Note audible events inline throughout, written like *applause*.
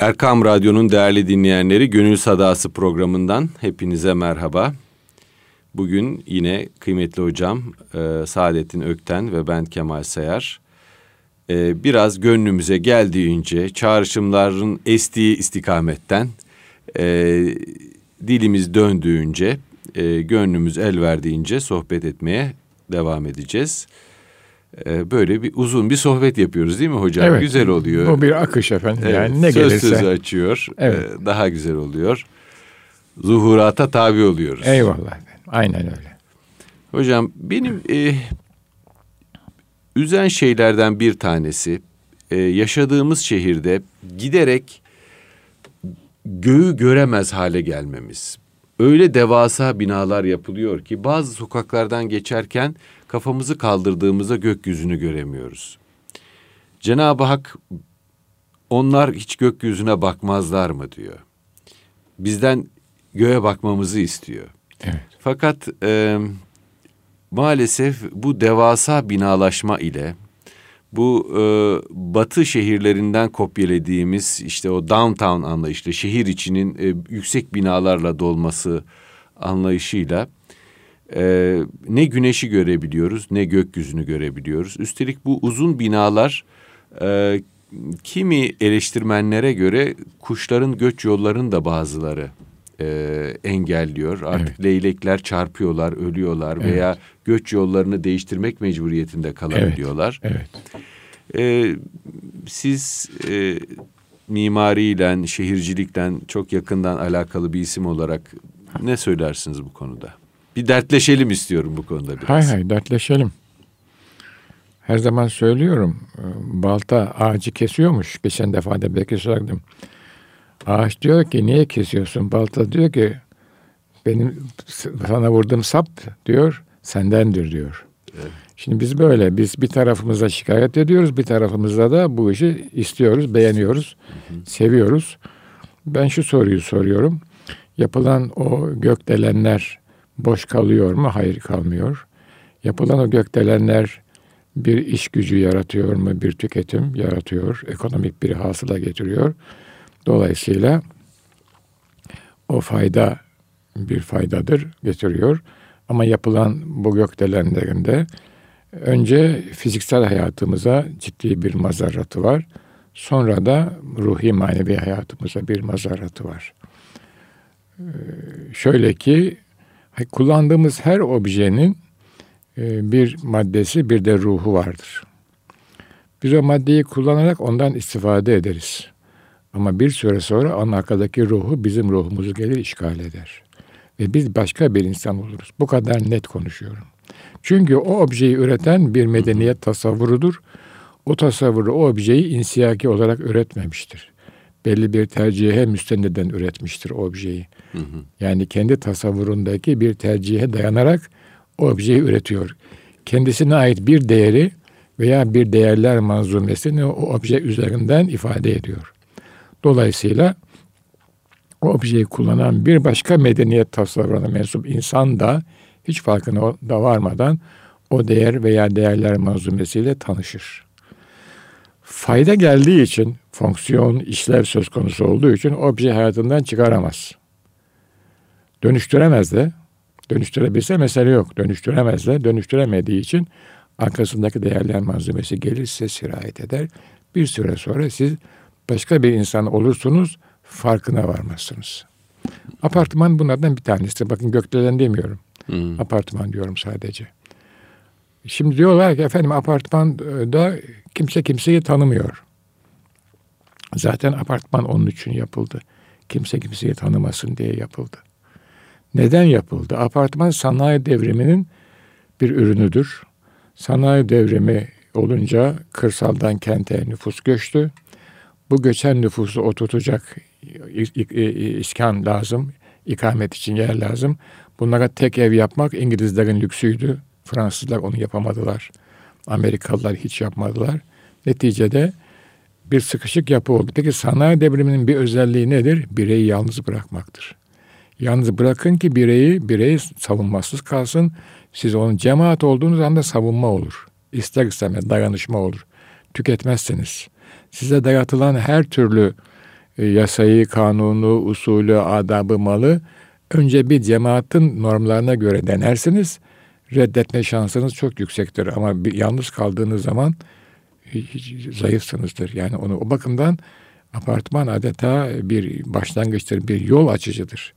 Erkam Radyo'nun değerli dinleyenleri Gönül Sadası programından hepinize merhaba. Bugün yine kıymetli hocam e, Saadettin Ökten ve ben Kemal Sayar e, biraz gönlümüze geldiğince çağrışımların estiği istikametten e, dilimiz döndüğünce e, gönlümüz el verdiğince sohbet etmeye devam edeceğiz. E, böyle bir uzun bir sohbet yapıyoruz değil mi hocam? Evet. Güzel oluyor. Bu bir akış efendim. Evet, yani ne söz gelirse. sözü açıyor. Evet. E, daha güzel oluyor. Zuhurata tabi oluyoruz. Eyvallah efendim. Aynen öyle. Hocam benim e, üzen şeylerden bir tanesi e, yaşadığımız şehirde giderek göğü göremez hale gelmemiz. Öyle devasa binalar yapılıyor ki bazı sokaklardan geçerken kafamızı kaldırdığımızda gökyüzünü göremiyoruz. Cenab-ı Hak onlar hiç gökyüzüne bakmazlar mı diyor. Bizden göğe bakmamızı istiyor. Evet. Fakat e, maalesef bu devasa binalaşma ile bu e, batı şehirlerinden kopyaladığımız işte o downtown anlayışla şehir içinin e, yüksek binalarla dolması anlayışıyla e, ne güneşi görebiliyoruz ne gökyüzünü görebiliyoruz. Üstelik bu uzun binalar e, kimi eleştirmenlere göre kuşların göç yollarını da bazıları e, engelliyor. Artık Evet. leylekler çarpıyorlar, ölüyorlar Evet. veya göç yollarını değiştirmek mecburiyetinde kalabiliyorlar. Evet. E, siz e, mimariyle, şehircilikle çok yakından alakalı bir isim olarak ne söylersiniz bu konuda? Bir dertleşelim istiyorum bu konuda biraz. Hay hay dertleşelim. Her zaman söylüyorum. e, Balta ağacı kesiyormuş. Geçen defa da belki söyledim. Ağaç diyor ki niye kesiyorsun? Balta diyor ki benim sana vurduğum sap diyor sendendir diyor. Şimdi biz böyle biz bir tarafımıza şikayet ediyoruz bir tarafımızda da bu işi istiyoruz beğeniyoruz seviyoruz. Ben şu soruyu soruyorum. Yapılan o gökdelenler boş kalıyor mu? Hayır kalmıyor. Yapılan o gökdelenler bir iş gücü yaratıyor mu? Bir tüketim yaratıyor. Ekonomik bir hasıla getiriyor. Dolayısıyla o fayda bir faydadır getiriyor. Ama yapılan bu gökdelenlerinde önce fiziksel hayatımıza ciddi bir mazarratı var. Sonra da ruhi manevi hayatımıza bir mazarratı var. Ee, şöyle ki kullandığımız her objenin e, bir maddesi bir de ruhu vardır. Biz o maddeyi kullanarak ondan istifade ederiz. Ama bir süre sonra onun arkadaki ruhu bizim ruhumuzu gelir işgal eder. Ve biz başka bir insan oluruz. Bu kadar net konuşuyorum. Çünkü o objeyi üreten bir medeniyet tasavvurudur. O tasavvuru o objeyi insiyaki olarak üretmemiştir. Belli bir tercihe müstendeden üretmiştir objeyi. Yani kendi tasavvurundaki bir tercihe dayanarak objeyi üretiyor. Kendisine ait bir değeri veya bir değerler manzumesini o obje üzerinden ifade ediyor. Dolayısıyla o objeyi kullanan bir başka medeniyet tasavvuruna mensup insan da hiç farkına da varmadan o değer veya değerler manzumesiyle tanışır. Fayda geldiği için, fonksiyon, işlev söz konusu olduğu için obje hayatından çıkaramaz. Dönüştüremez de, dönüştürebilse mesele yok. Dönüştüremez de, dönüştüremediği için arkasındaki değerler malzemesi gelirse sirayet eder. Bir süre sonra siz başka bir insan olursunuz, farkına varmazsınız. Apartman bunlardan bir tanesi. Bakın gökdelen demiyorum. Hmm. Apartman diyorum sadece. Şimdi diyorlar ki efendim apartmanda kimse kimseyi tanımıyor. Zaten apartman onun için yapıldı. Kimse kimseyi tanımasın diye yapıldı. Neden yapıldı? Apartman sanayi devriminin bir ürünüdür. Sanayi devrimi olunca kırsaldan kente nüfus göçtü. Bu göçen nüfusu oturtacak iskan lazım, ikamet için yer lazım. Bunlara tek ev yapmak İngilizlerin lüksüydü. Fransızlar onu yapamadılar. Amerikalılar hiç yapmadılar. Neticede bir sıkışık yapı oldu. Peki sanayi devriminin bir özelliği nedir? Bireyi yalnız bırakmaktır. Yalnız bırakın ki bireyi, birey savunmasız kalsın. Siz onun cemaat olduğunuz anda savunma olur. İster istemez dayanışma olur. Tüketmezsiniz. Size dayatılan her türlü e, yasayı, kanunu, usulü, adabı, malı önce bir cemaatin normlarına göre denersiniz. Reddetme şansınız çok yüksektir ama bir, yalnız kaldığınız zaman zayıfsınızdır. Yani onu o bakımdan apartman adeta bir başlangıçtır, bir yol açıcıdır.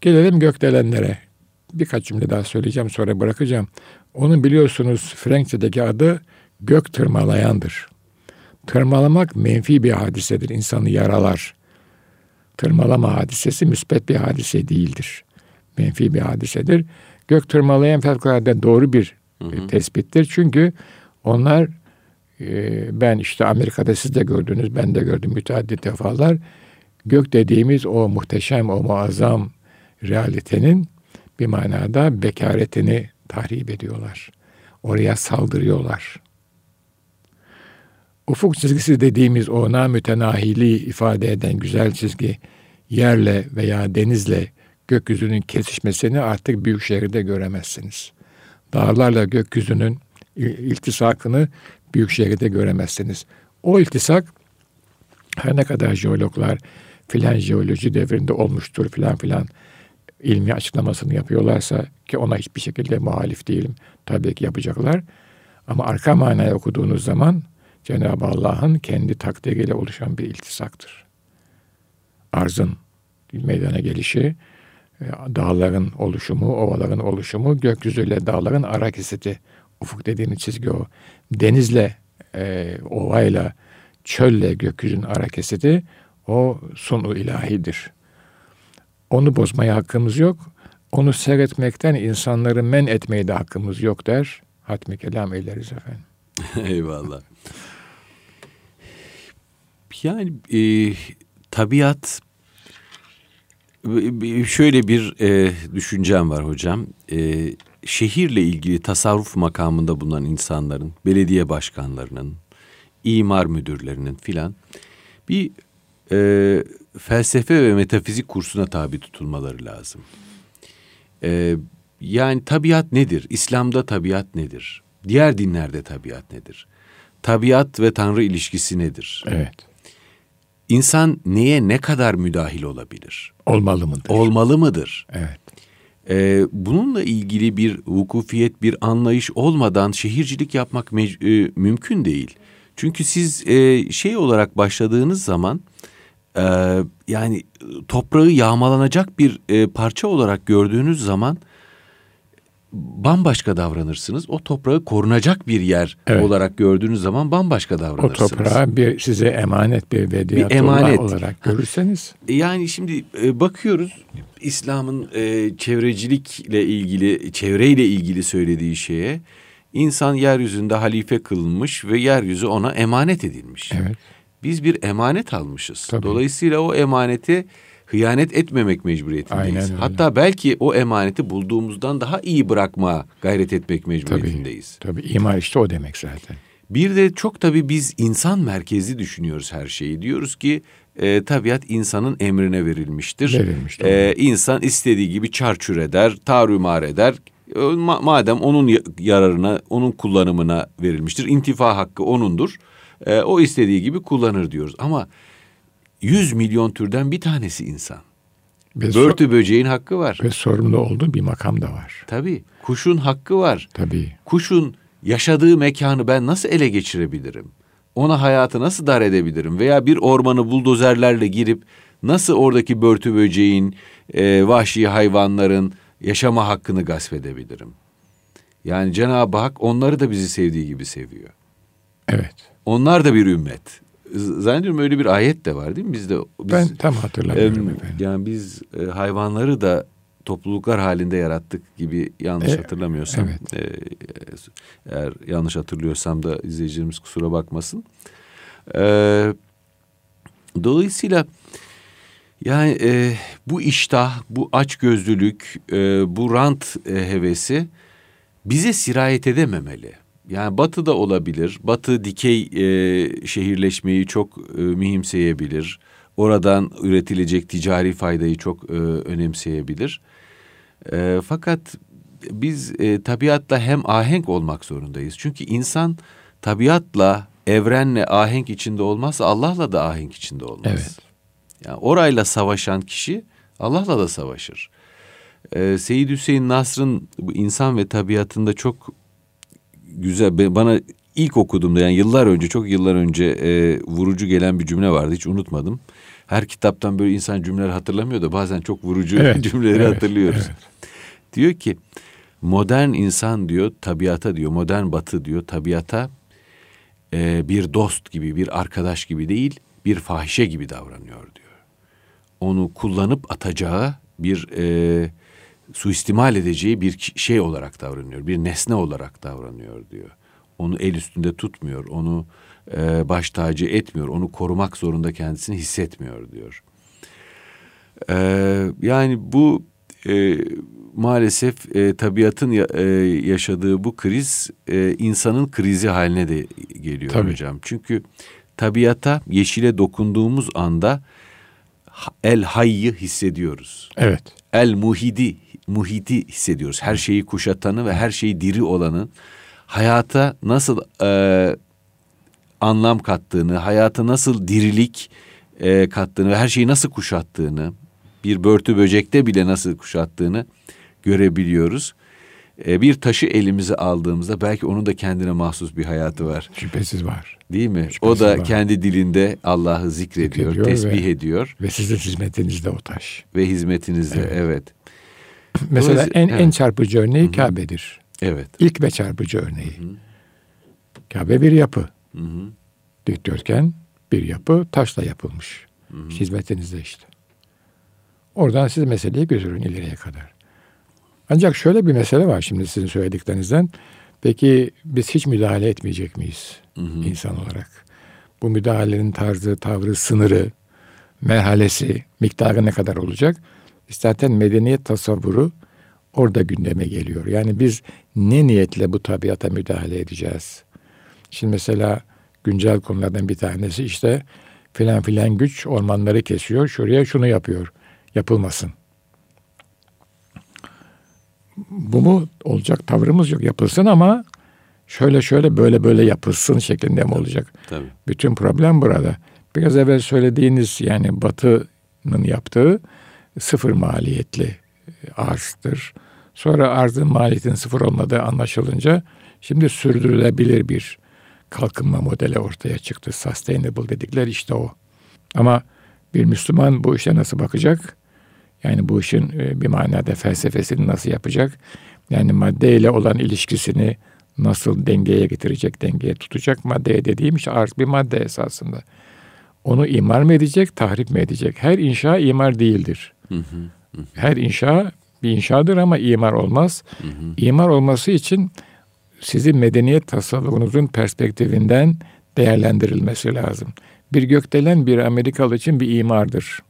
Gelelim gökdelenlere. Birkaç cümle daha söyleyeceğim sonra bırakacağım. Onun biliyorsunuz Frankçedeki adı gök tırmalayandır. Tırmalamak menfi bir hadisedir, insanı yaralar. Tırmalama hadisesi müspet bir hadise değildir. Menfi bir hadisedir. Gök tırmalayan fevkalade doğru bir hı hı. tespittir. Çünkü onlar e, ben işte Amerika'da siz de gördünüz, ben de gördüm müteaddit defalar. Gök dediğimiz o muhteşem, o muazzam realitenin bir manada bekaretini tahrip ediyorlar. Oraya saldırıyorlar. Ufuk çizgisi dediğimiz o namütenahili ifade eden güzel çizgi yerle veya denizle gökyüzünün kesişmesini artık büyük şehirde göremezsiniz. Dağlarla gökyüzünün iltisakını büyük şehirde göremezsiniz. O iltisak her ne kadar jeologlar filan jeoloji devrinde olmuştur filan filan ilmi açıklamasını yapıyorlarsa ki ona hiçbir şekilde muhalif değilim. Tabii ki yapacaklar. Ama arka manayı okuduğunuz zaman Cenab-ı Allah'ın kendi takdiriyle oluşan bir iltisaktır. Arzın meydana gelişi, dağların oluşumu, ovaların oluşumu, gökyüzüyle dağların ara kesiti. Ufuk dediğiniz çizgi o. Denizle, e, ovayla, çölle gökyüzünün ara kesiti o sunu ilahidir. Onu bozmaya hakkımız yok. Onu seyretmekten insanları men etmeye de hakkımız yok der. Hatmi kelam eyleriz efendim. *laughs* Eyvallah. Yani e, tabiat şöyle bir e, düşüncem var hocam. E, şehirle ilgili tasarruf makamında bulunan insanların, belediye başkanlarının, imar müdürlerinin filan bir e, felsefe ve metafizik kursuna tabi tutulmaları lazım. E, yani tabiat nedir? İslam'da tabiat nedir? Diğer dinlerde tabiat nedir? Tabiat ve Tanrı ilişkisi nedir? Evet. İnsan neye ne kadar müdahil olabilir? Olmalı mıdır? Olmalı mıdır? Evet. Ee, bununla ilgili bir vukufiyet, bir anlayış olmadan şehircilik yapmak e, mümkün değil. Çünkü siz e, şey olarak başladığınız zaman e, yani toprağı yağmalanacak bir e, parça olarak gördüğünüz zaman bambaşka davranırsınız. O toprağı korunacak bir yer evet. olarak gördüğünüz zaman bambaşka davranırsınız. O toprağı bir size emanet bir vediyatullah bir emanet. olarak görürseniz. Yani şimdi e, bakıyoruz İslam'ın e, çevrecilikle ilgili, çevreyle ilgili söylediği şeye insan yeryüzünde halife kılınmış ve yeryüzü ona emanet edilmiş. Evet. Biz bir emanet almışız. Tabii. Dolayısıyla o emaneti hıyanet etmemek mecburiyetindeyiz. Aynen Hatta belki o emaneti bulduğumuzdan daha iyi bırakma gayret etmek mecburiyetindeyiz. Tabii, tabii imar işte o demek zaten. Bir de çok tabii biz insan merkezli düşünüyoruz her şeyi. Diyoruz ki e, tabiat insanın emrine verilmiştir. Verilmiştir. E, insan istediği gibi çarçur eder, tarumar eder. E, ma- madem onun yararına, onun kullanımına verilmiştir. İntifa hakkı onundur. E, o istediği gibi kullanır diyoruz. Ama 100 milyon türden bir tanesi insan. Ve Börtü böceğin hakkı var. Ve sorumlu olduğu bir makam da var. Tabii. Kuşun hakkı var. Tabii. Kuşun yaşadığı mekanı ben nasıl ele geçirebilirim? Ona hayatı nasıl dar edebilirim? Veya bir ormanı buldozerlerle girip nasıl oradaki börtü böceğin, e, vahşi hayvanların yaşama hakkını gasp edebilirim? Yani Cenab-ı Hak onları da bizi sevdiği gibi seviyor. Evet. Onlar da bir ümmet zannediyorum öyle bir ayet de var değil mi? Bizde biz, ben tam hatırlamıyorum e, efendim. Yani biz e, hayvanları da topluluklar halinde yarattık gibi yanlış e, hatırlamıyorsam. Evet. E, eğer yanlış hatırlıyorsam da izleyicilerimiz kusura bakmasın. E, dolayısıyla yani e, bu iştah, bu açgözlülük, e, bu rant e, hevesi bize sirayet edememeli. Yani batı da olabilir. Batı dikey e, şehirleşmeyi çok e, mühimseyebilir. Oradan üretilecek ticari faydayı çok e, önemseyebilir. E, fakat biz e, tabiatla hem ahenk olmak zorundayız. Çünkü insan tabiatla, evrenle ahenk içinde olmazsa Allah'la da ahenk içinde olmaz. Evet. Yani orayla savaşan kişi Allah'la da savaşır. Ee, Seyyid Hüseyin Nasr'ın bu insan ve tabiatında çok güzel bana ilk okuduğumda yani yıllar önce çok yıllar önce e, vurucu gelen bir cümle vardı hiç unutmadım. Her kitaptan böyle insan cümleler hatırlamıyor da bazen çok vurucu evet, *laughs* cümleleri evet, hatırlıyoruz. Evet. Diyor ki modern insan diyor tabiata diyor modern batı diyor tabiata e, bir dost gibi bir arkadaş gibi değil bir fahişe gibi davranıyor diyor. Onu kullanıp atacağı bir e, suistimal edeceği bir şey olarak davranıyor. Bir nesne olarak davranıyor diyor. Onu el üstünde tutmuyor. Onu e, baş tacı etmiyor. Onu korumak zorunda kendisini hissetmiyor diyor. E, yani bu e, maalesef e, tabiatın ya, e, yaşadığı bu kriz e, insanın krizi haline de geliyor Tabii. hocam. Çünkü tabiata yeşile dokunduğumuz anda el hayyi hissediyoruz. Evet. El muhidi muhiti hissediyoruz. Her şeyi kuşatanı ve her şeyi diri olanı hayata nasıl e, anlam kattığını, hayata nasıl dirilik e, kattığını ve her şeyi nasıl kuşattığını, bir börtü böcekte bile nasıl kuşattığını görebiliyoruz. E, bir taşı elimize aldığımızda belki onun da kendine mahsus bir hayatı var. Şüphesiz var. Değil mi? Şüphesiz o da var. kendi dilinde Allah'ı zikrediyor, zikrediyor tesbih ve, ediyor. Ve sizin hizmetinizde o taş. Ve hizmetinizde evet. evet. Mesela en evet. en çarpıcı örneği Hı-hı. Kabe'dir. Evet. İlk ve çarpıcı örneği. Hı-hı. Kabe bir yapı. Hı-hı. Dikdörtgen bir yapı taşla yapılmış. Hı-hı. Hizmetinizde işte. Oradan siz meseleyi götürün ileriye kadar. Ancak şöyle bir mesele var şimdi sizin söylediklerinizden. Peki biz hiç müdahale etmeyecek miyiz hı hı. insan olarak? Bu müdahalenin tarzı, tavrı, sınırı, merhalesi, miktarı ne kadar olacak? Zaten medeniyet tasavvuru orada gündeme geliyor. Yani biz ne niyetle bu tabiata müdahale edeceğiz? Şimdi mesela güncel konulardan bir tanesi işte filan filan güç ormanları kesiyor, şuraya şunu yapıyor. Yapılmasın. Bu mu olacak tavrımız yok. Yapılsın ama şöyle şöyle böyle böyle yapılsın şeklinde mi olacak? Tabii. Bütün problem burada. Biraz evvel söylediğiniz yani Batı'nın yaptığı sıfır maliyetli arzdır. Sonra arzın maliyetin sıfır olmadığı anlaşılınca şimdi sürdürülebilir bir kalkınma modeli ortaya çıktı. Sustainable dedikler işte o. Ama bir Müslüman bu işe nasıl bakacak? Yani bu işin e, bir manada felsefesini nasıl yapacak? Yani maddeyle olan ilişkisini nasıl dengeye getirecek, dengeye tutacak? Maddeye dediğim işte arz bir madde esasında. Onu imar mı edecek, tahrip mi edecek? Her inşa imar değildir. Her inşa bir inşadır ama imar olmaz. İmar olması için sizin medeniyet tasavvurunuzun perspektifinden değerlendirilmesi lazım. Bir gökdelen bir Amerikalı için bir imardır.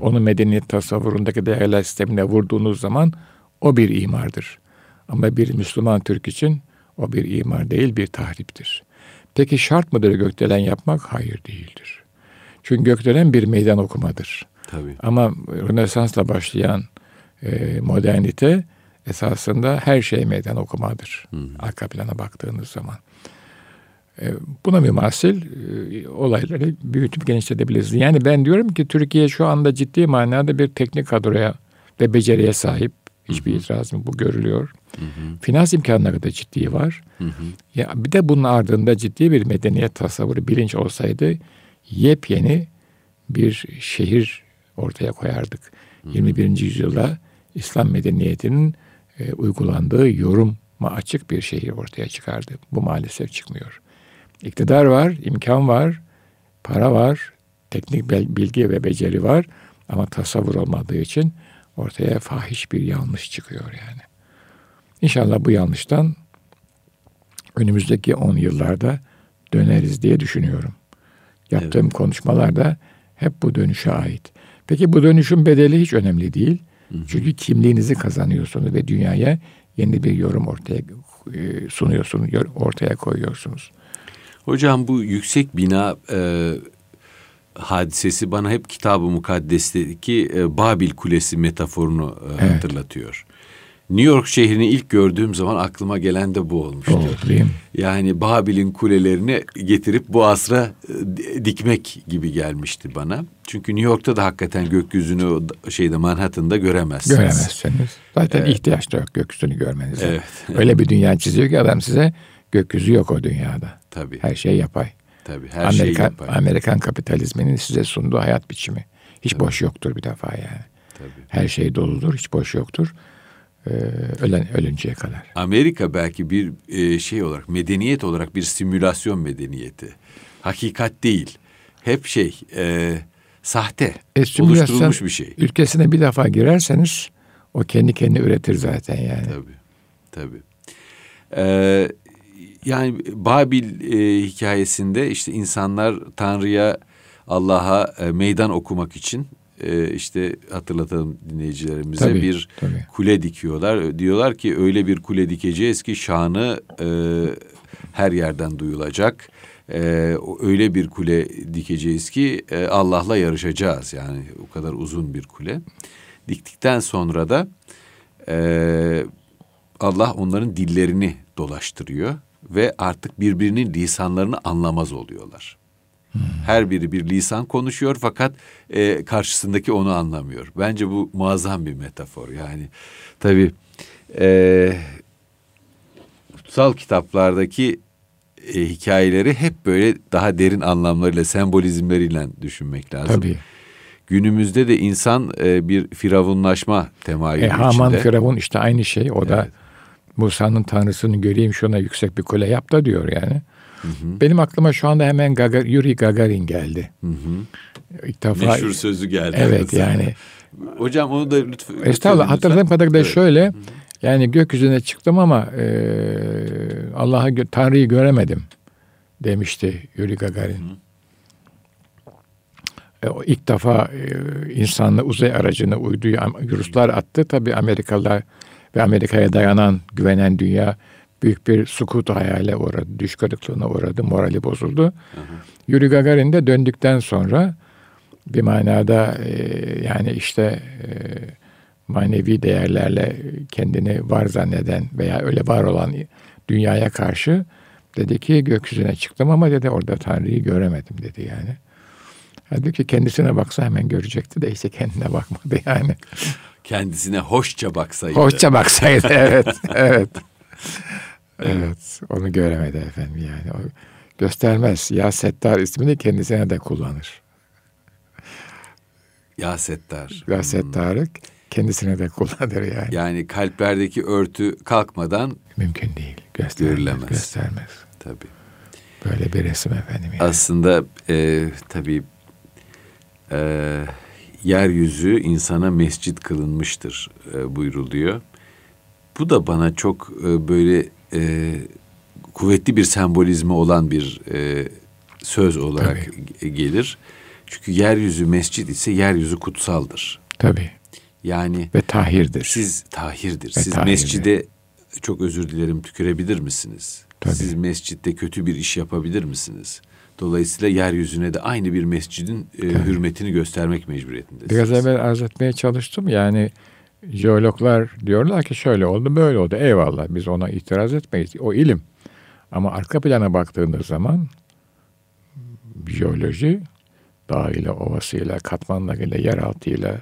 Onu medeniyet tasavvurundaki değerler sistemine vurduğunuz zaman o bir imardır. Ama bir Müslüman Türk için o bir imar değil bir tahriptir. Peki şart mıdır gökdelen yapmak? Hayır değildir. Çünkü gökdelen bir meydan okumadır. Tabii. Ama Rönesans'la başlayan e, modernite esasında her şey meydan okumadır. Hı. Arka plana baktığınız zaman. E, buna mümasil e, olayları büyütüp genişletebiliriz. Yani ben diyorum ki Türkiye şu anda ciddi manada bir teknik kadroya ve beceriye sahip. Hiçbir itirazım bu görülüyor. Hı hı. Finans imkanları da ciddi var. Hı hı. Ya bir de bunun ardında ciddi bir medeniyet tasavvuru, bilinç olsaydı yepyeni bir şehir ortaya koyardık. Hı hı. 21. yüzyılda İslam medeniyetinin e, uygulandığı yoruma açık bir şehir ortaya çıkardı. Bu maalesef çıkmıyor. İktidar var, imkan var, para var, teknik bilgi ve beceri var ama tasavvur olmadığı için ortaya fahiş bir yanlış çıkıyor yani. İnşallah bu yanlıştan önümüzdeki 10 yıllarda döneriz diye düşünüyorum. Yaptığım evet. konuşmalarda hep bu dönüşe ait. Peki bu dönüşün bedeli hiç önemli değil. Hı. Çünkü kimliğinizi kazanıyorsunuz ve dünyaya yeni bir yorum ortaya e, sunuyorsunuz, ortaya koyuyorsunuz. Hocam bu yüksek bina e, hadisesi bana hep Kitab-ı Mukaddes'teki e, Babil Kulesi metaforunu e, evet. hatırlatıyor. New York şehrini ilk gördüğüm zaman aklıma gelen de bu olmuştu. Oh, değil mi? Yani Babil'in kulelerini getirip bu asra e, dikmek gibi gelmişti bana. Çünkü New York'ta da hakikaten gökyüzünü şeyde Manhattan'da göremezsiniz. Göremezsiniz. Zaten ihtiyaç da yok gökyüzünü görmenize. Evet. Öyle bir dünya çiziyor ki adam size gökyüzü yok o dünyada. Tabii. Her şey yapay. Tabii. Her şey Amerikan, yapar. Amerikan kapitalizminin size sunduğu hayat biçimi. Hiç boş yoktur bir defa yani. Tabii. Her şey doludur, hiç boş yoktur. Ee, ölen ölünceye kadar. Amerika belki bir e, şey olarak medeniyet olarak bir simülasyon medeniyeti. Hakikat değil. Hep şey e, sahte. E, oluşturulmuş bir şey. Ülkesine bir defa girerseniz o kendi kendini üretir zaten yani. Tabii. Tabii. Ee, yani Babil e, hikayesinde işte insanlar Tanrı'ya Allah'a e, meydan okumak için e, işte hatırlatalım dinleyicilerimize Tabii, bir tabii. kule dikiyorlar. Diyorlar ki öyle bir kule dikeceğiz ki şanı e, her yerden duyulacak. E, öyle bir kule dikeceğiz ki e, Allah'la yarışacağız. Yani o kadar uzun bir kule. Diktikten sonra da e, Allah onların dillerini dolaştırıyor ve artık birbirinin lisanlarını anlamaz oluyorlar. Her biri bir lisan konuşuyor fakat e, karşısındaki onu anlamıyor. Bence bu muazzam bir metafor. Yani tabii e, kutsal kitaplardaki e, hikayeleri hep böyle daha derin anlamlarıyla, sembolizmleriyle düşünmek lazım. Tabii. Günümüzde de insan e, bir firavunlaşma temayülü E, Haman içinde. Firavun işte aynı şey. O da Musa'nın tanrısını göreyim şuna yüksek bir kule yap da diyor yani. Benim aklıma şu anda hemen Gagar, Yuri Gagarin geldi. İlk defa Meşhur sözü geldi. Evet *laughs* yani. Hocam onu da lütfen. Estağfurullah lütfen. hatırladığım kadarıyla Evet. şöyle yani gökyüzüne çıktım ama e, Allah'ı gö- Tanrı'yı göremedim demişti Yuri Gagarin. E, o ilk defa e, insanlı uzay aracını uyduyu Ruslar attı. Tabii Amerikalılar ve Amerika'ya dayanan, güvenen dünya büyük bir sukut hayale uğradı. Düş kırıklığına uğradı. Morali bozuldu. Yuri Gagarin de döndükten sonra bir manada e, yani işte e, manevi değerlerle kendini var zanneden veya öyle var olan dünyaya karşı dedi ki gökyüzüne çıktım ama dedi orada Tanrı'yı göremedim dedi yani. Halbuki kendisine baksa hemen görecekti de işte kendine bakmadı *laughs* yani. Kendisine hoşça baksaydı. Hoşça baksaydı evet, *laughs* evet. Evet, onu göremedi efendim yani. O göstermez. Ya Settar ismini kendisine de kullanır. Ya Settar. Ya Settar'ı kendisine de kullanır yani. Yani kalplerdeki örtü kalkmadan Mümkün değil. Göstermez. Görülemez. Göstermez. tabii. Böyle bir resim efendim yani. Aslında e, tabii e, yeryüzü insana mescit kılınmıştır e, buyruluyor. Bu da bana çok e, böyle e, kuvvetli bir sembolizmi olan bir e, söz olarak ge- gelir. Çünkü yeryüzü mescit ise yeryüzü kutsaldır. Tabii. Yani Ve tahirdir. siz tahirdir. Ve Siz tahirdir. mescide çok özür dilerim tükerebilir misiniz? Tabii. Siz mescitte kötü bir iş yapabilir misiniz? Dolayısıyla yeryüzüne de aynı bir mescidin e, hürmetini göstermek mecburiyetindesiniz. Biraz evvel arz etmeye çalıştım. Yani jeologlar diyorlar ki şöyle oldu böyle oldu. Eyvallah biz ona itiraz etmeyiz. O ilim. Ama arka plana baktığınız zaman jeoloji dağıyla, ovasıyla, katmanlarıyla, yeraltıyla,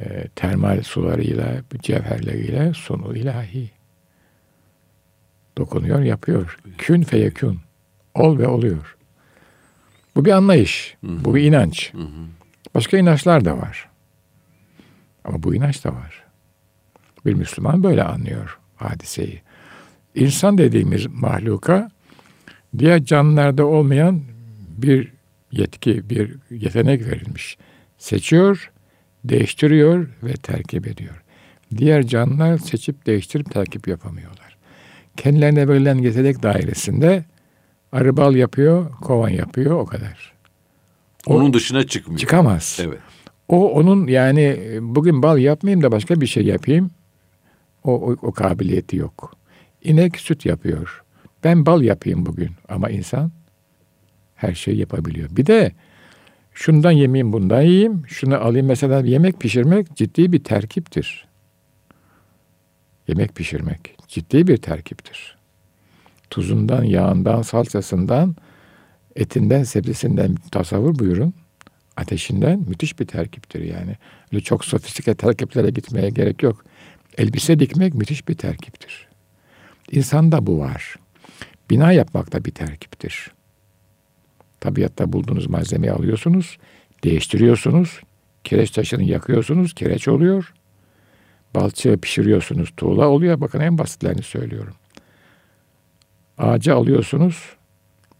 e, termal sularıyla, cevherleriyle sunu ilahi. Dokunuyor, yapıyor. Kün feyekün. Ol ve oluyor. Bu bir anlayış. Bu bir inanç. Başka inançlar da var. Ama bu inanç da var. Bir Müslüman böyle anlıyor hadiseyi. İnsan dediğimiz mahluka diğer canlılarda olmayan bir yetki, bir yetenek verilmiş. Seçiyor, değiştiriyor ve terkip ediyor. Diğer canlılar seçip değiştirip terkip yapamıyorlar. Kendilerine verilen yetenek dairesinde arı bal yapıyor, kovan yapıyor o kadar. Onun dışına çıkmıyor. Çıkamaz. Evet. O onun yani e, bugün bal yapmayayım da başka bir şey yapayım. O, o, o kabiliyeti yok. İnek süt yapıyor. Ben bal yapayım bugün ama insan her şeyi yapabiliyor. Bir de şundan yemeyeyim bundan yiyeyim. Şunu alayım mesela yemek pişirmek ciddi bir terkiptir. yemek pişirmek ciddi bir terkiptir. Tuzundan, yağından, salçasından, etinden, sebzesinden tasavvur buyurun. Ateşinden müthiş bir terkiptir yani. Öyle çok sofistike terkiplere gitmeye gerek yok. Elbise dikmek müthiş bir terkiptir. İnsanda bu var. Bina yapmak da bir terkiptir. Tabiatta bulduğunuz malzemeyi alıyorsunuz, değiştiriyorsunuz, kireç taşını yakıyorsunuz, kireç oluyor. Balçığı pişiriyorsunuz, tuğla oluyor. Bakın en basitlerini söylüyorum. Ağacı alıyorsunuz,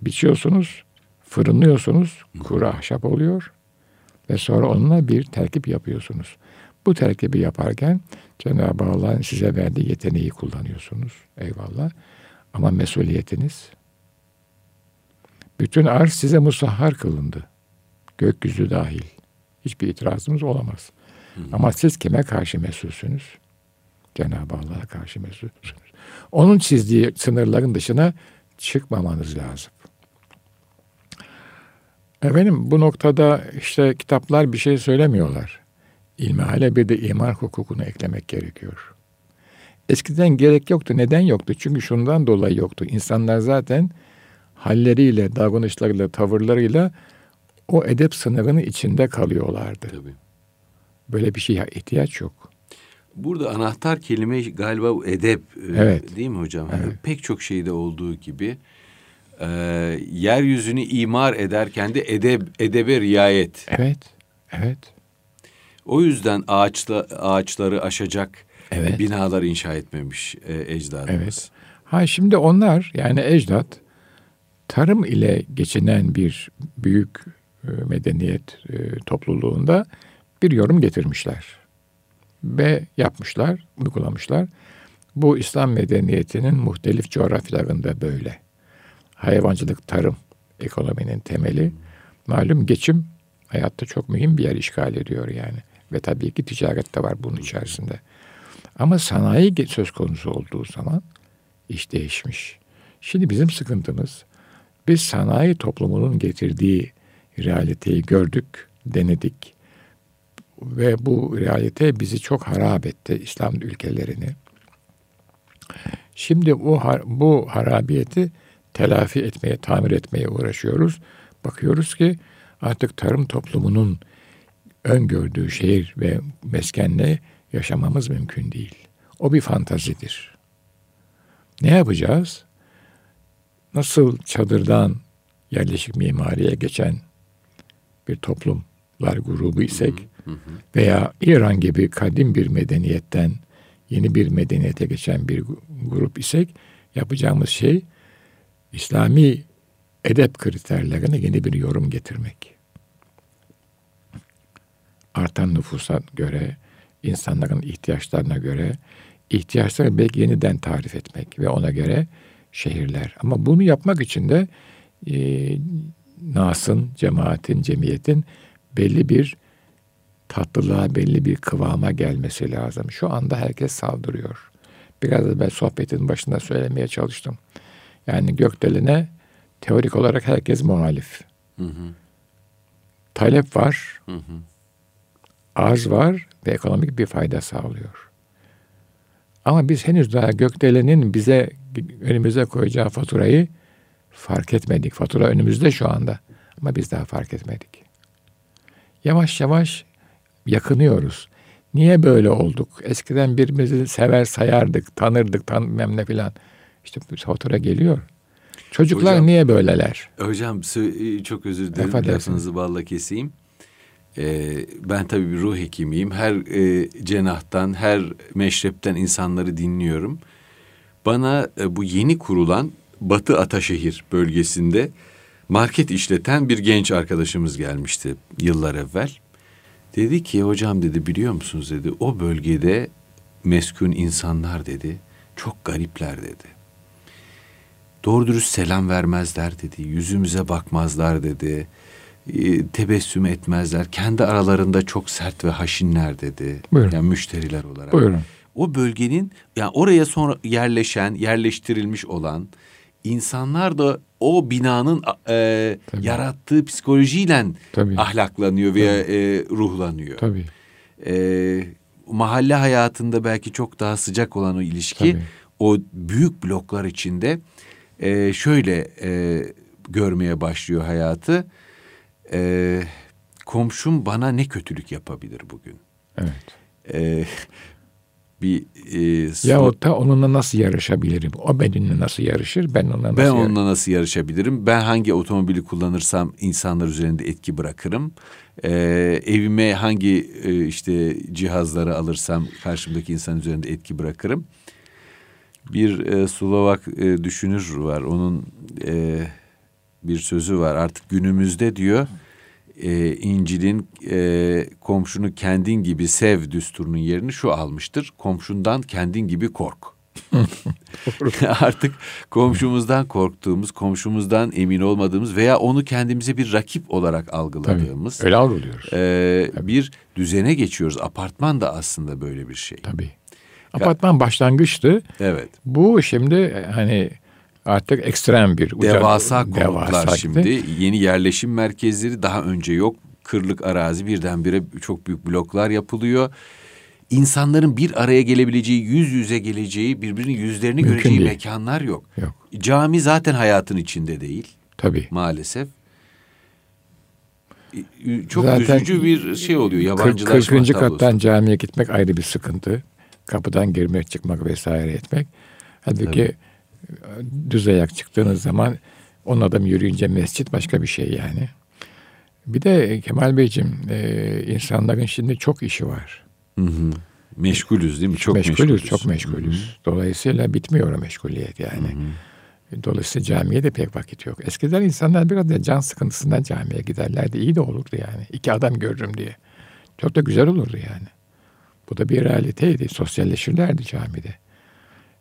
biçiyorsunuz, fırınlıyorsunuz, kuru ahşap oluyor ve sonra onunla bir terkip yapıyorsunuz. Bu terkibi yaparken Cenab-ı Allah'ın size verdiği yeteneği kullanıyorsunuz. Eyvallah. Ama mesuliyetiniz bütün arz size musahhar kılındı. Gökyüzü dahil. Hiçbir itirazımız olamaz. Hı. Ama siz kime karşı mesulsünüz? Cenab-ı Allah'a karşı mesulsünüz. Onun çizdiği sınırların dışına çıkmamanız lazım. Efendim bu noktada işte kitaplar bir şey söylemiyorlar. İlmihale bir de imar hukukunu eklemek gerekiyor. Eskiden gerek yoktu. Neden yoktu? Çünkü şundan dolayı yoktu. İnsanlar zaten halleriyle, davranışlarıyla, tavırlarıyla o edep sınırının içinde kalıyorlardı. Tabii. Böyle bir şeye ihtiyaç yok. Burada anahtar kelime galiba edep e, evet. değil mi hocam? Evet. pek çok şeyde olduğu gibi e, yeryüzünü imar ederken de edeb, edebe riayet. Evet, evet. O yüzden ağaçla ağaçları aşacak evet. binalar inşa etmemiş e, ecdadımız. Evet. Ha şimdi onlar yani ecdat tarım ile geçinen bir büyük e, medeniyet e, topluluğunda bir yorum getirmişler ve yapmışlar, uygulamışlar. Bu İslam medeniyetinin muhtelif coğrafyalarında böyle. Hayvancılık, tarım, ekonominin temeli. Malum geçim hayatta çok mühim bir yer işgal ediyor yani. Ve tabii ki ticaret de var bunun içerisinde. Ama sanayi söz konusu olduğu zaman iş değişmiş. Şimdi bizim sıkıntımız biz sanayi toplumunun getirdiği realiteyi gördük, denedik ve bu realite bizi çok harap etti İslam ülkelerini. Şimdi bu bu harabiyeti telafi etmeye, tamir etmeye uğraşıyoruz. Bakıyoruz ki artık tarım toplumunun öngördüğü şehir ve meskenle yaşamamız mümkün değil. O bir fantazidir. Ne yapacağız? Nasıl çadırdan yerleşik mimariye geçen bir toplumlar grubu isek veya İran gibi kadim bir medeniyetten yeni bir medeniyete geçen bir grup isek yapacağımız şey İslami edep kriterlerine yeni bir yorum getirmek. Artan nüfusa göre, insanların ihtiyaçlarına göre ihtiyaçları belki yeniden tarif etmek ve ona göre şehirler. Ama bunu yapmak için de e, Nas'ın, cemaatin, cemiyetin belli bir tatlılığa, belli bir kıvama gelmesi lazım. Şu anda herkes saldırıyor. Biraz da ben sohbetin başında söylemeye çalıştım. Yani gökdeline teorik olarak herkes muhalif. Hı hı. Talep var, hı hı. arz var ve ekonomik bir fayda sağlıyor. Ama biz henüz daha gökdelenin bize önümüze koyacağı faturayı fark etmedik. Fatura önümüzde şu anda ama biz daha fark etmedik. Yavaş yavaş yakınıyoruz. Niye böyle olduk? Eskiden birbirimizi sever sayardık, tanırdık, tanımam ne filan. İşte fatura geliyor. Çocuklar hocam, niye böyleler? Hocam çok özür dilerim. Lafınızı balla keseyim. Ee, ben tabii bir ruh hekimiyim. Her e, cenahtan, her meşrepten insanları dinliyorum. Bana e, bu yeni kurulan Batı Ataşehir bölgesinde market işleten bir genç arkadaşımız gelmişti yıllar evvel. Dedi ki hocam dedi biliyor musunuz dedi o bölgede meskun insanlar dedi çok garipler dedi. Doğru dürüst selam vermezler dedi. Yüzümüze bakmazlar dedi. E, tebessüm etmezler. Kendi aralarında çok sert ve haşinler dedi. Buyurun. Yani müşteriler olarak. Buyurun. O bölgenin yani oraya sonra yerleşen, yerleştirilmiş olan insanlar da o binanın e, yarattığı psikolojiyle Tabii. ahlaklanıyor veya e, ruhlanıyor. Tabii. E, mahalle hayatında belki çok daha sıcak olan o ilişki Tabii. o büyük bloklar içinde e, şöyle e, görmeye başlıyor hayatı. E, komşum bana ne kötülük yapabilir bugün? Evet. E, bir e, Ya o da onunla nasıl yarışabilirim? O benimle nasıl yarışır? Ben onunla nasıl ben yarışırım? onunla nasıl yarışabilirim? Ben hangi otomobili kullanırsam insanlar üzerinde etki bırakırım. Ee, evime hangi e, işte cihazları alırsam karşımdaki insan üzerinde etki bırakırım. Bir e, Slovak e, düşünür var. Onun e, bir sözü var. Artık günümüzde diyor e, İncil'in e, komşunu kendin gibi sev düsturunun yerini şu almıştır. Komşundan kendin gibi kork. *laughs* Artık komşumuzdan korktuğumuz, komşumuzdan emin olmadığımız veya onu kendimize bir rakip olarak Tabii. algıladığımız Öyle algılıyoruz. e, bir düzene geçiyoruz. Apartman da aslında böyle bir şey. Tabii. Apartman başlangıçtı. Evet. Bu şimdi e, hani artık ekstrem bir uca- Devasa konutlar devasa şimdi. Yeni yerleşim merkezleri daha önce yok. Kırlık arazi birdenbire çok büyük bloklar yapılıyor. İnsanların bir araya gelebileceği, yüz yüze geleceği, birbirinin yüzlerini Mümkün göreceği değil. mekanlar yok. Yok. Cami zaten hayatın içinde değil Tabii. maalesef. Çok Zaten üzücü bir şey oluyor. Yabancılaşma 40. tablosu. kattan camiye gitmek ayrı bir sıkıntı. Kapıdan girmek, çıkmak vesaire etmek. Halbuki e, düz ayak çıktığınız zaman on adam yürüyünce mescit başka bir şey yani. Bir de Kemal Beyciğim e, insanların şimdi çok işi var. Hı hı. Meşgulüz değil mi? Çok meşgulüz, meşgulüz. çok meşgulüz. Dolayısıyla bitmiyor o meşguliyet yani. Dolayısıyla camiye de pek vakit yok. Eskiden insanlar biraz da can sıkıntısından camiye giderlerdi. İyi de olurdu yani. İki adam görürüm diye. Çok da güzel olurdu yani. Bu da bir realiteydi. Sosyalleşirlerdi camide.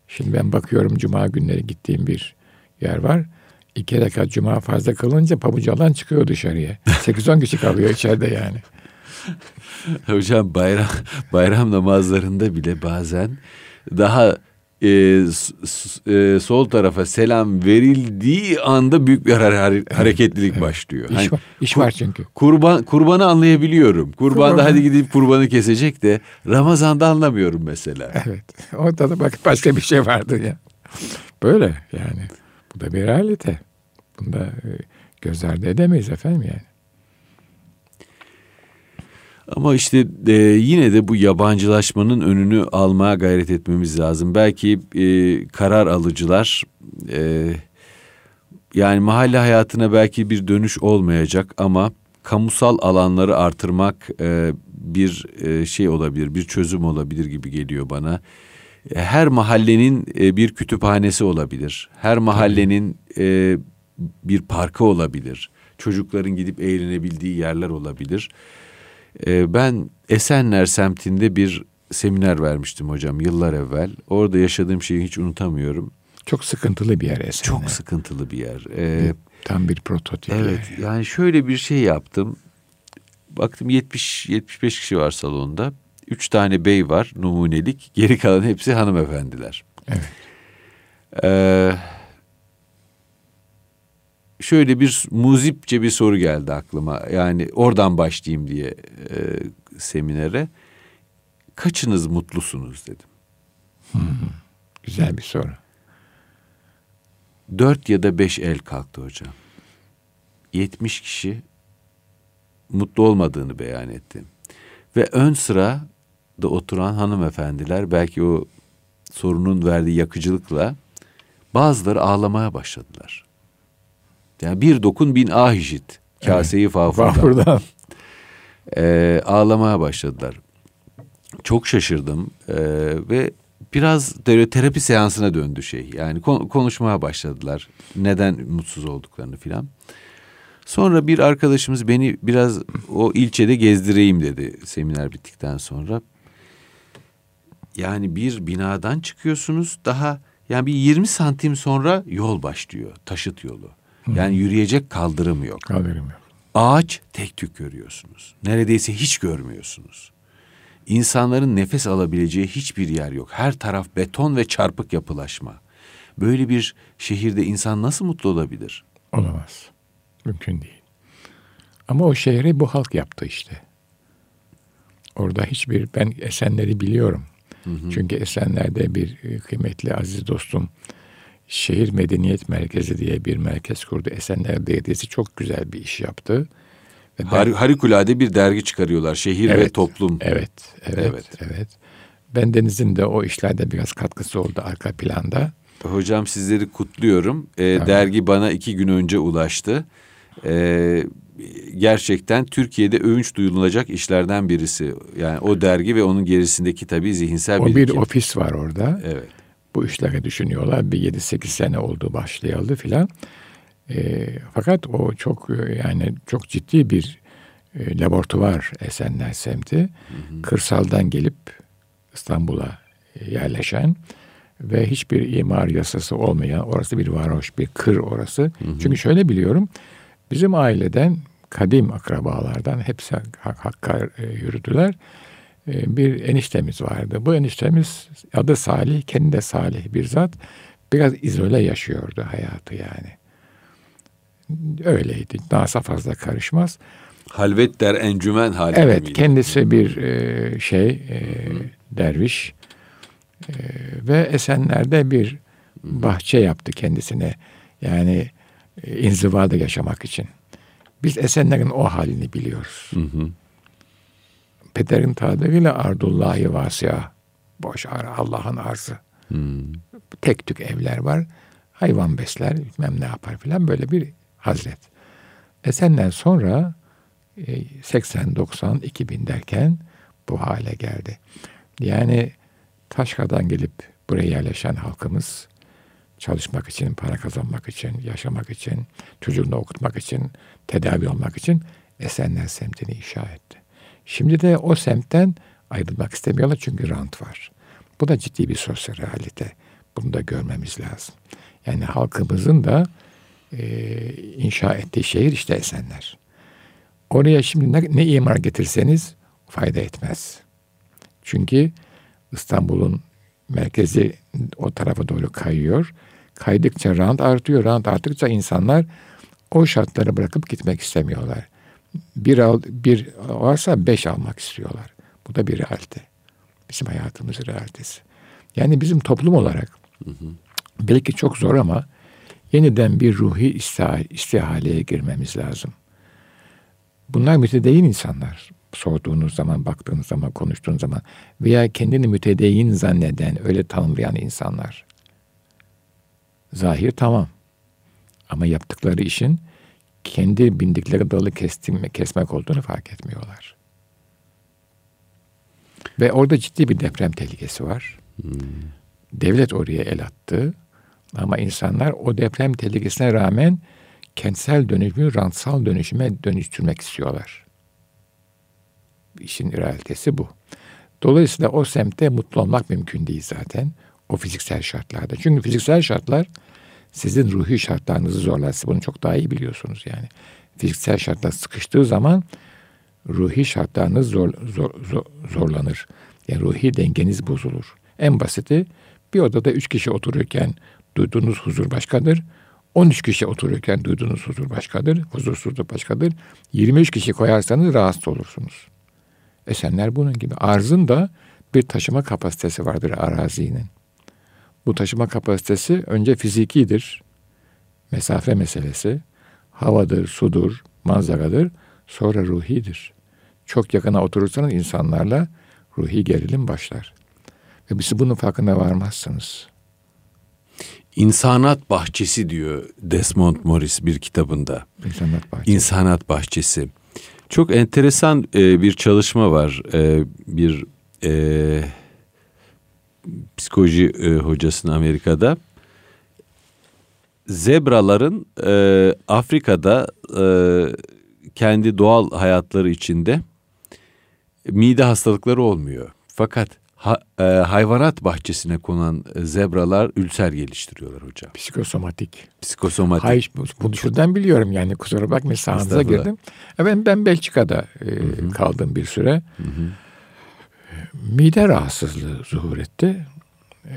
Şimdi ben bakıyorum cuma günleri gittiğim bir yer var. İki rekat cuma fazla kılınca pabucu alan çıkıyor dışarıya. *laughs* 8-10 kişi kalıyor içeride yani. Hocam bayram bayram namazlarında bile bazen daha e, e, sol tarafa selam verildiği anda büyük bir hare- hareketlilik başlıyor. İş, Hani var, iş kur- var çünkü. Kurban kurbanı anlayabiliyorum. Kurbanda Kurban- hadi gidip kurbanı kesecek de Ramazan'da anlamıyorum mesela. Evet. *laughs* Orada da bak başka bir şey vardı ya. Böyle yani. Bu da bir realite. Bunda e, göz ardı edemeyiz efendim yani. Ama işte e, yine de bu yabancılaşmanın önünü almaya gayret etmemiz lazım. Belki e, karar alıcılar e, yani mahalle hayatına belki bir dönüş olmayacak ama kamusal alanları artırmak e, bir e, şey olabilir, bir çözüm olabilir gibi geliyor bana. Her mahallenin e, bir kütüphanesi olabilir. Her mahallenin e, bir parkı olabilir. Çocukların gidip eğlenebildiği yerler olabilir. Ee, ben Esenler semtinde bir seminer vermiştim hocam yıllar evvel. Orada yaşadığım şeyi hiç unutamıyorum. Çok sıkıntılı bir yer Esenler. Çok sıkıntılı bir yer. Ee, Tam bir prototip. evet yani. yani şöyle bir şey yaptım. Baktım 70-75 kişi var salonda. Üç tane bey var numunelik. Geri kalan hepsi hanımefendiler. Evet. Ee, şöyle bir muzipçe bir soru geldi aklıma. Yani oradan başlayayım diye e, seminere. Kaçınız mutlusunuz dedim. Güzel bir soru. Dört ya da beş el kalktı hocam. 70 kişi mutlu olmadığını beyan etti. Ve ön sırada oturan hanımefendiler belki o sorunun verdiği yakıcılıkla bazıları ağlamaya başladılar. Yani bir dokun bin ah işit. Kaseyi fafurdan. *laughs* Vapurdan. Ee, ağlamaya başladılar. Çok şaşırdım Ee, ve biraz terapi seansına döndü şey. Yani kon- konuşmaya başladılar. Neden mutsuz olduklarını filan. Sonra bir arkadaşımız beni biraz o ilçede gezdireyim dedi seminer bittikten sonra. Yani bir binadan çıkıyorsunuz daha yani bir 20 santim sonra yol başlıyor. Taşıt yolu. Yani yürüyecek kaldırım yok. Kaldırım yok. Ağaç tek tük görüyorsunuz. Neredeyse hiç görmüyorsunuz. İnsanların nefes alabileceği hiçbir yer yok. Her taraf beton ve çarpık yapılaşma. Böyle bir şehirde insan nasıl mutlu olabilir? Olamaz. Mümkün değil. Ama o şehri bu halk yaptı işte. Orada hiçbir ben Esenler'i biliyorum. Hı hı. Çünkü Esenler'de bir e, kıymetli aziz dostum Şehir Medeniyet Merkezi diye bir merkez kurdu. Esenler Belediyesi çok güzel bir iş yaptı. Ve Har ben, harikulade bir dergi çıkarıyorlar. Şehir evet, ve toplum. Evet, evet, evet, evet. Ben Deniz'in de o işlerde biraz katkısı oldu arka planda. Hocam sizleri kutluyorum. Ee, tamam. Dergi bana iki gün önce ulaştı. Ee, gerçekten Türkiye'de övünç duyulacak işlerden birisi. Yani o dergi ve onun gerisindeki tabii zihinsel o bir ofis var orada. Evet. Bu işleri düşünüyorlar. Bir 7-8 sene oldu başlayalı filan. E, fakat o çok yani çok ciddi bir e, laboratuvar Esenler semti. Hı hı. Kırsaldan gelip İstanbul'a yerleşen ve hiçbir imar yasası olmayan orası bir varoş, bir kır orası. Hı hı. Çünkü şöyle biliyorum bizim aileden kadim akrabalardan hepsi Hakk'a e, yürüdüler. E, bir eniştemiz vardı. Bu eniştemiz adı Salih, kendi de Salih bir zat. Biraz izole yaşıyordu hayatı yani. Öyleydi. Nasa fazla karışmaz. Halvet der encümen hali. Evet, miydi? kendisi bir e, şey, e, derviş. Ve Esenler'de bir bahçe yaptı kendisine. Yani inzivada yaşamak için. Biz Esenler'in o halini biliyoruz. Hı hı. Peder'in tabiriyle ardullahi vasya. Boş ar Allah'ın arzı. Hmm. Tek tük evler var. Hayvan besler, bilmem ne yapar filan böyle bir hazret. Esen'den sonra 80, 90, 2000 derken bu hale geldi. Yani Taşka'dan gelip buraya yerleşen halkımız çalışmak için, para kazanmak için, yaşamak için, çocuğunu okutmak için, tedavi olmak için Esenler semtini inşa etti. Şimdi de o semtten ayrılmak istemiyorlar çünkü rant var. Bu da ciddi bir sosyal realite. Bunu da görmemiz lazım. Yani halkımızın da e, inşa ettiği şehir işte Esenler. Oraya şimdi ne, ne imar getirseniz fayda etmez. Çünkü İstanbul'un merkezi o tarafa doğru kayıyor. Kaydıkça rant artıyor. Rant arttıkça insanlar o şartları bırakıp gitmek istemiyorlar. Bir al, bir varsa beş almak istiyorlar. Bu da bir realite. Bizim hayatımızın realitesi. Yani bizim toplum olarak hı hı. belki çok zor ama yeniden bir ruhi istihaleye girmemiz lazım. Bunlar mütedeyyin insanlar. Sorduğunuz zaman, baktığınız zaman, konuştuğunuz zaman veya kendini mütedeyyin zanneden, öyle tanımlayan insanlar. Zahir tamam. Ama yaptıkları işin kendi bindikleri dalı kestim, kesmek olduğunu fark etmiyorlar. Ve orada ciddi bir deprem tehlikesi var. Hmm. Devlet oraya el attı. Ama insanlar o deprem tehlikesine rağmen kentsel dönüşümü rantsal dönüşüme dönüştürmek istiyorlar. İşin realitesi bu. Dolayısıyla o semtte mutlu olmak mümkün değil zaten. O fiziksel şartlarda. Çünkü fiziksel şartlar sizin ruhi şartlarınızı zorlar. Siz bunu çok daha iyi biliyorsunuz yani. Fiziksel şartlar sıkıştığı zaman ruhi şartlarınız zor, zor, zor, zorlanır. Yani ruhi dengeniz bozulur. En basiti bir odada üç kişi otururken duyduğunuz huzur başkadır. 13 kişi otururken duyduğunuz huzur başkadır. Huzursuzluk başkadır. 23 kişi koyarsanız rahatsız olursunuz. Esenler bunun gibi. Arzın da bir taşıma kapasitesi vardır arazinin. Bu taşıma kapasitesi önce fizikidir. Mesafe meselesi. Havadır, sudur, manzaradır. Sonra ruhidir. Çok yakına oturursanız insanlarla ruhi gerilim başlar. Ve biz bunun farkına varmazsınız. İnsanat Bahçesi diyor Desmond Morris bir kitabında. İnsanat Bahçesi. İnsanat Bahçesi. Çok enteresan e, bir çalışma var. E, bir e, psikoloji e, hocasının Amerika'da. Zebraların e, Afrika'da e, kendi doğal hayatları içinde mide hastalıkları olmuyor. Fakat ha, e, hayvanat bahçesine konan zebralar ülser geliştiriyorlar hocam. Psikosomatik. Psikosomatik. Hayır, bunu şuradan biliyorum yani kusura bakmayın sahanıza girdim. Ben, ben Belçika'da e, kaldım bir süre. Hı hı. Mide rahatsızlığı zuhur etti. E,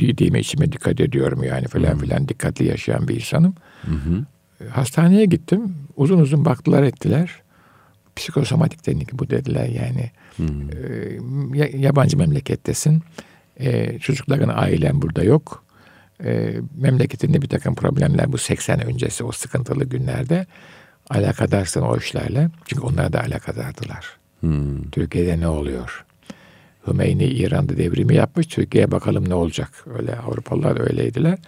yediğime içime dikkat ediyorum yani falan filan dikkatli yaşayan bir insanım. Hı hı. Hastaneye gittim. Uzun uzun baktılar ettiler. psikosomatik teknik bu dediler yani. Hmm. E, yabancı memlekettesin. E, çocukların ailen burada yok. E, memleketinde bir takım problemler bu 80 öncesi o sıkıntılı günlerde alakadarsın o işlerle. Çünkü onlar da alakadardılar. Hmm. Türkiye'de ne oluyor? Hümeyni İran'da devrimi yapmış. Türkiye'ye bakalım ne olacak. Öyle Avrupalılar öyleydiler.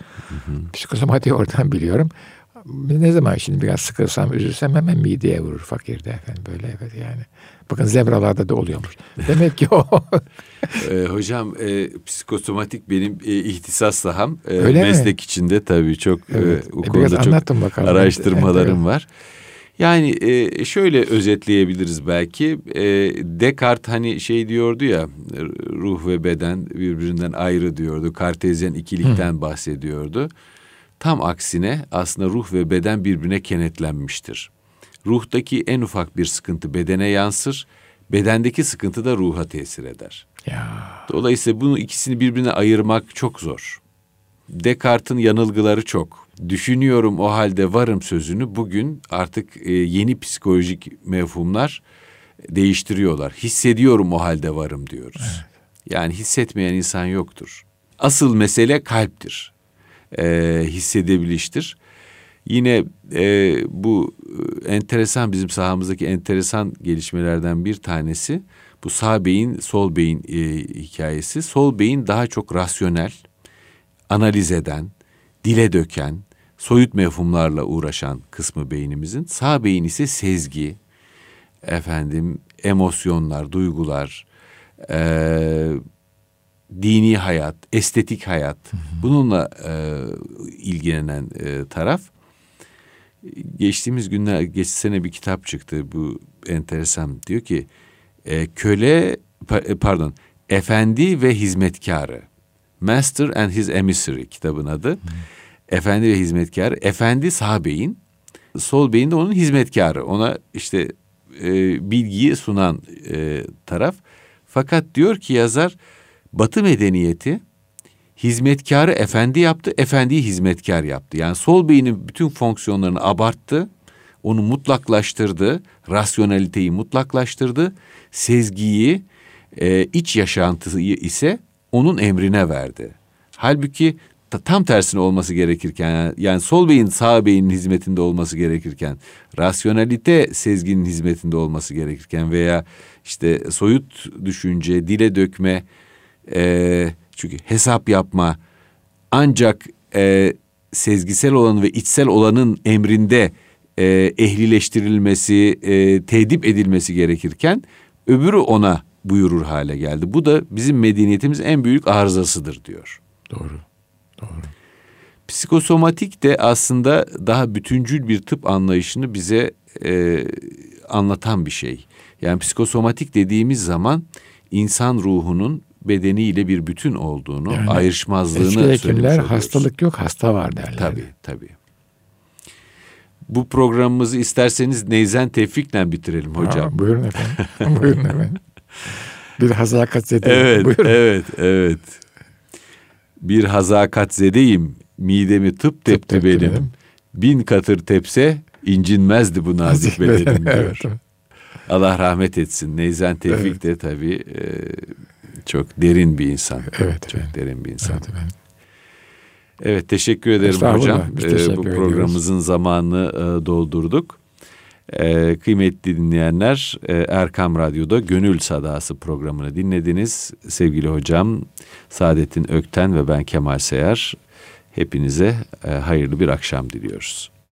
Psikosomatiği oradan *laughs* biliyorum. Ne zaman şimdi biraz sıkılsam, üzülsem hemen mideye vurur fakirde efendim böyle evet yani. Bakın zebralarda da oluyormuş. Demek ki o. *laughs* e, hocam e, psikosomatik benim e, ihtisas saham. E, Öyle meslek mi? içinde tabii çok e, evet. e, o e, konuda çok bakalım. araştırmalarım evet. var. Yani e, şöyle özetleyebiliriz belki. E, Descartes hani şey diyordu ya ruh ve beden birbirinden ayrı diyordu. Kartezyen ikilikten Hı. bahsediyordu. Tam aksine aslında ruh ve beden birbirine kenetlenmiştir. Ruhtaki en ufak bir sıkıntı bedene yansır, bedendeki sıkıntı da ruha tesir eder. Ya. Dolayısıyla bunu ikisini birbirine ayırmak çok zor. Descartes'in yanılgıları çok. Düşünüyorum o halde varım sözünü bugün artık e, yeni psikolojik mevhumlar değiştiriyorlar. Hissediyorum o halde varım diyoruz. Evet. Yani hissetmeyen insan yoktur. Asıl mesele kalptir. E, hissedebiliştir. Yine e, bu e, enteresan bizim sahamızdaki enteresan gelişmelerden bir tanesi bu sağ beyin sol beyin e, hikayesi. Sol beyin daha çok rasyonel, analiz eden, dile döken, soyut mefhumlarla uğraşan kısmı beynimizin. Sağ beyin ise sezgi, efendim emosyonlar, duygular, e, dini hayat, estetik hayat bununla e, ilgilenen e, taraf. Geçtiğimiz günler, geç sene bir kitap çıktı bu enteresan. Diyor ki e, köle pardon efendi ve hizmetkarı. Master and His Emissary kitabın adı. Hmm. Efendi ve hizmetkar. Efendi sağ beyin, sol beyin de onun hizmetkarı. Ona işte e, bilgiyi sunan e, taraf. Fakat diyor ki yazar Batı medeniyeti hizmetkarı efendi yaptı, efendiyi hizmetkar yaptı. Yani sol beynin bütün fonksiyonlarını abarttı, onu mutlaklaştırdı, rasyoneliteyi mutlaklaştırdı, sezgiyi, e, iç yaşantıyı ise onun emrine verdi. Halbuki tam tersine olması gerekirken yani sol beyin sağ beynin hizmetinde olması gerekirken rasyonalite sezginin hizmetinde olması gerekirken veya işte soyut düşünce dile dökme e, çünkü hesap yapma ancak e, sezgisel olanın ve içsel olanın emrinde e, ehlileştirilmesi, e, tedip edilmesi gerekirken öbürü ona buyurur hale geldi. Bu da bizim medeniyetimiz en büyük arızasıdır diyor. Doğru. Doğru. Psikosomatik de aslında daha bütüncül bir tıp anlayışını bize e, anlatan bir şey. Yani psikosomatik dediğimiz zaman insan ruhunun bedeniyle bir bütün olduğunu, yani, ayrışmazlığını eski hekimler hastalık yok, hasta var derler. Tabii, tabii. Bu programımızı isterseniz Neyzen Tevfik'le bitirelim hocam. Ha, buyurun efendim. *laughs* buyurun efendim. Bir hazakat zedeyim. Evet, buyurun. evet, evet. Bir hazakat zedeyim, midemi tıp tepti tıp benim. benim. Bin katır tepse incinmezdi bu nazik bedenim diyor. evet. Allah rahmet etsin. Neyzen Tevfik evet. de tabii e, çok derin bir insan. Evet. Çok evet. derin bir insan. Evet, evet. Evet teşekkür ederim hocam. Ee, bu programımızın ediyoruz. zamanını e, doldurduk. Ee, kıymetli dinleyenler e, Erkam Radyo'da Gönül Sadası programını dinlediniz. Sevgili hocam Saadettin Ökten ve ben Kemal Seyar hepinize e, hayırlı bir akşam diliyoruz.